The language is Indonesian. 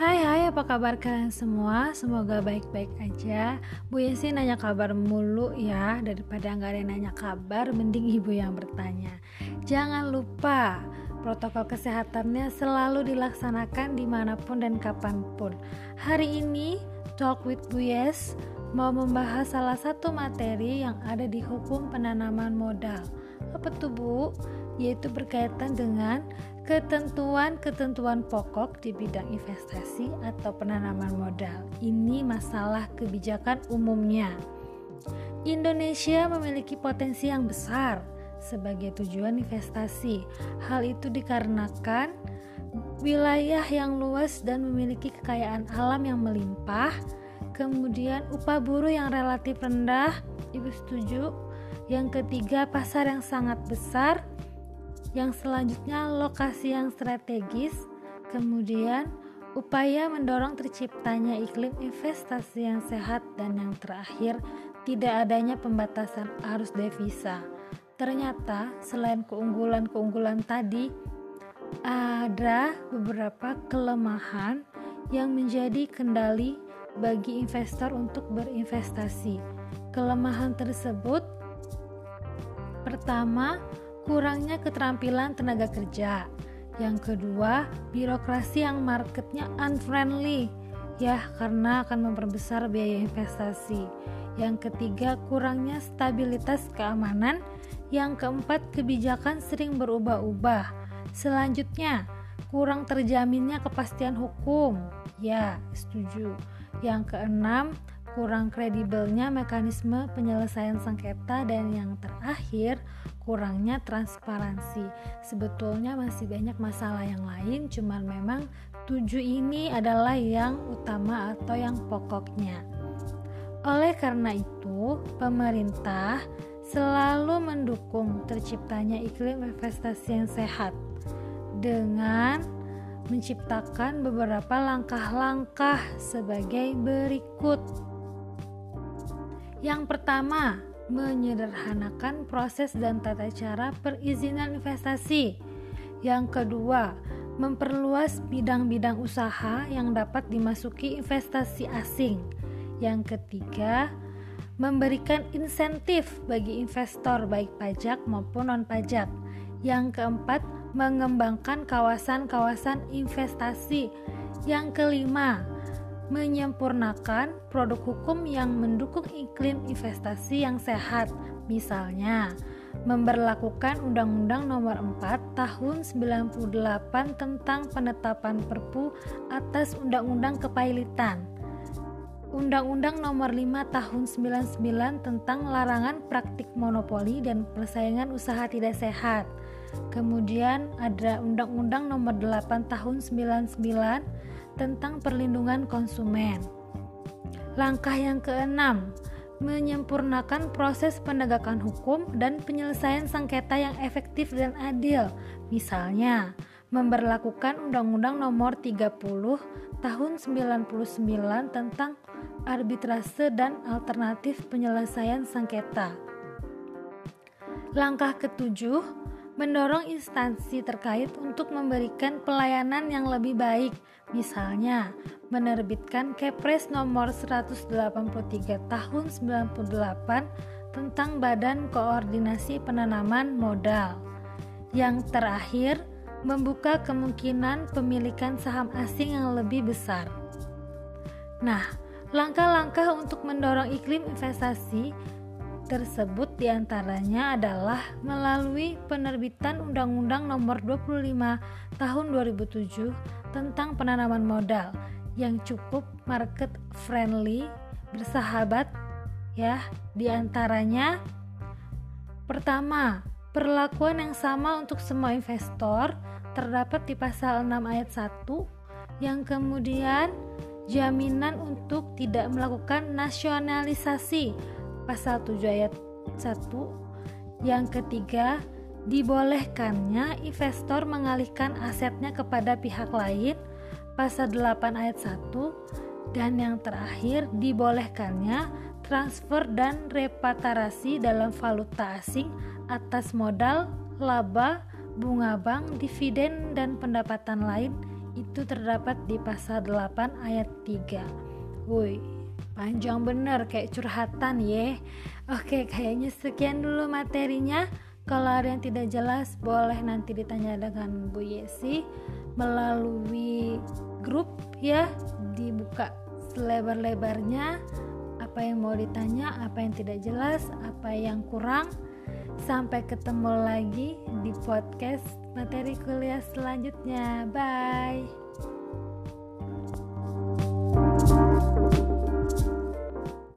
Hai hai apa kabar kalian semua? Semoga baik-baik aja. Bu Yesi nanya kabar mulu ya. Daripada nggak ada yang nanya kabar Mending ibu yang bertanya. Jangan lupa Protokol kesehatannya selalu dilaksanakan di mana pun dan kapan pun. Hari ini Talk with Bu Yes Mau membahas salah satu materi yang ada di hukum penanaman modal. Apa tuh Bu? Yaitu berkaitan dengan ketentuan-ketentuan pokok di bidang investasi atau penanaman modal. Ini masalah kebijakan umumnya. Indonesia memiliki potensi yang besar sebagai tujuan investasi. Hal itu dikarenakan wilayah yang luas dan memiliki kekayaan alam yang melimpah, kemudian upah buruh yang relatif rendah, Ibu setuju? Yang ketiga, pasar yang sangat besar, yang selanjutnya lokasi yang strategis, kemudian upaya mendorong terciptanya iklim investasi yang sehat dan yang terakhir tidak adanya pembatasan arus devisa. Ternyata selain keunggulan-keunggulan tadi ada beberapa kelemahan yang menjadi kendali bagi investor untuk berinvestasi. Kelemahan tersebut pertama kurangnya keterampilan tenaga kerja. Yang kedua, birokrasi yang marketnya unfriendly, ya karena akan memperbesar biaya investasi. Yang ketiga, kurangnya stabilitas keamanan. Yang keempat, kebijakan sering berubah-ubah. Selanjutnya, kurang terjaminnya kepastian hukum. Ya, setuju. Yang keenam, kurang kredibelnya mekanisme penyelesaian sengketa dan yang terakhir kurangnya transparansi. Sebetulnya masih banyak masalah yang lain, cuman memang tujuh ini adalah yang utama atau yang pokoknya. Oleh karena itu, pemerintah selalu mendukung terciptanya iklim investasi yang sehat dengan menciptakan beberapa langkah-langkah sebagai berikut. Yang pertama, menyederhanakan proses dan tata cara perizinan investasi. Yang kedua, memperluas bidang-bidang usaha yang dapat dimasuki investasi asing. Yang ketiga, memberikan insentif bagi investor baik pajak maupun non-pajak. Yang keempat, mengembangkan kawasan-kawasan investasi. Yang kelima, menyempurnakan produk hukum yang mendukung iklim investasi yang sehat. Misalnya, memberlakukan Undang-Undang Nomor 4 Tahun 98 tentang penetapan Perpu atas Undang-Undang Kepailitan. Undang-Undang Nomor 5 Tahun 99 tentang larangan praktik monopoli dan persaingan usaha tidak sehat. Kemudian ada Undang-Undang Nomor 8 Tahun 99 tentang perlindungan konsumen. Langkah yang keenam, menyempurnakan proses penegakan hukum dan penyelesaian sengketa yang efektif dan adil. Misalnya, memberlakukan Undang-Undang Nomor 30 Tahun 99 tentang arbitrase dan alternatif penyelesaian sengketa. Langkah ketujuh, mendorong instansi terkait untuk memberikan pelayanan yang lebih baik, misalnya menerbitkan Kepres nomor 183 tahun 98 tentang Badan Koordinasi Penanaman Modal. Yang terakhir, membuka kemungkinan pemilikan saham asing yang lebih besar. Nah, langkah-langkah untuk mendorong iklim investasi tersebut di antaranya adalah melalui penerbitan Undang-Undang Nomor 25 Tahun 2007 tentang penanaman modal yang cukup market friendly, bersahabat ya. Di antaranya pertama, perlakuan yang sama untuk semua investor terdapat di pasal 6 ayat 1 yang kemudian jaminan untuk tidak melakukan nasionalisasi pasal 7 ayat 1 yang ketiga dibolehkannya investor mengalihkan asetnya kepada pihak lain. Pasal 8 ayat 1 dan yang terakhir dibolehkannya transfer dan repatriasi dalam valuta asing atas modal, laba, bunga bank, dividen dan pendapatan lain. Itu terdapat di pasal 8 ayat 3. Woi, panjang bener kayak curhatan ya. Oke, kayaknya sekian dulu materinya. Kalau ada yang tidak jelas, boleh nanti ditanya dengan Bu Yesi melalui grup ya, dibuka selebar-lebarnya apa yang mau ditanya, apa yang tidak jelas, apa yang kurang. Sampai ketemu lagi di podcast materi kuliah selanjutnya. Bye.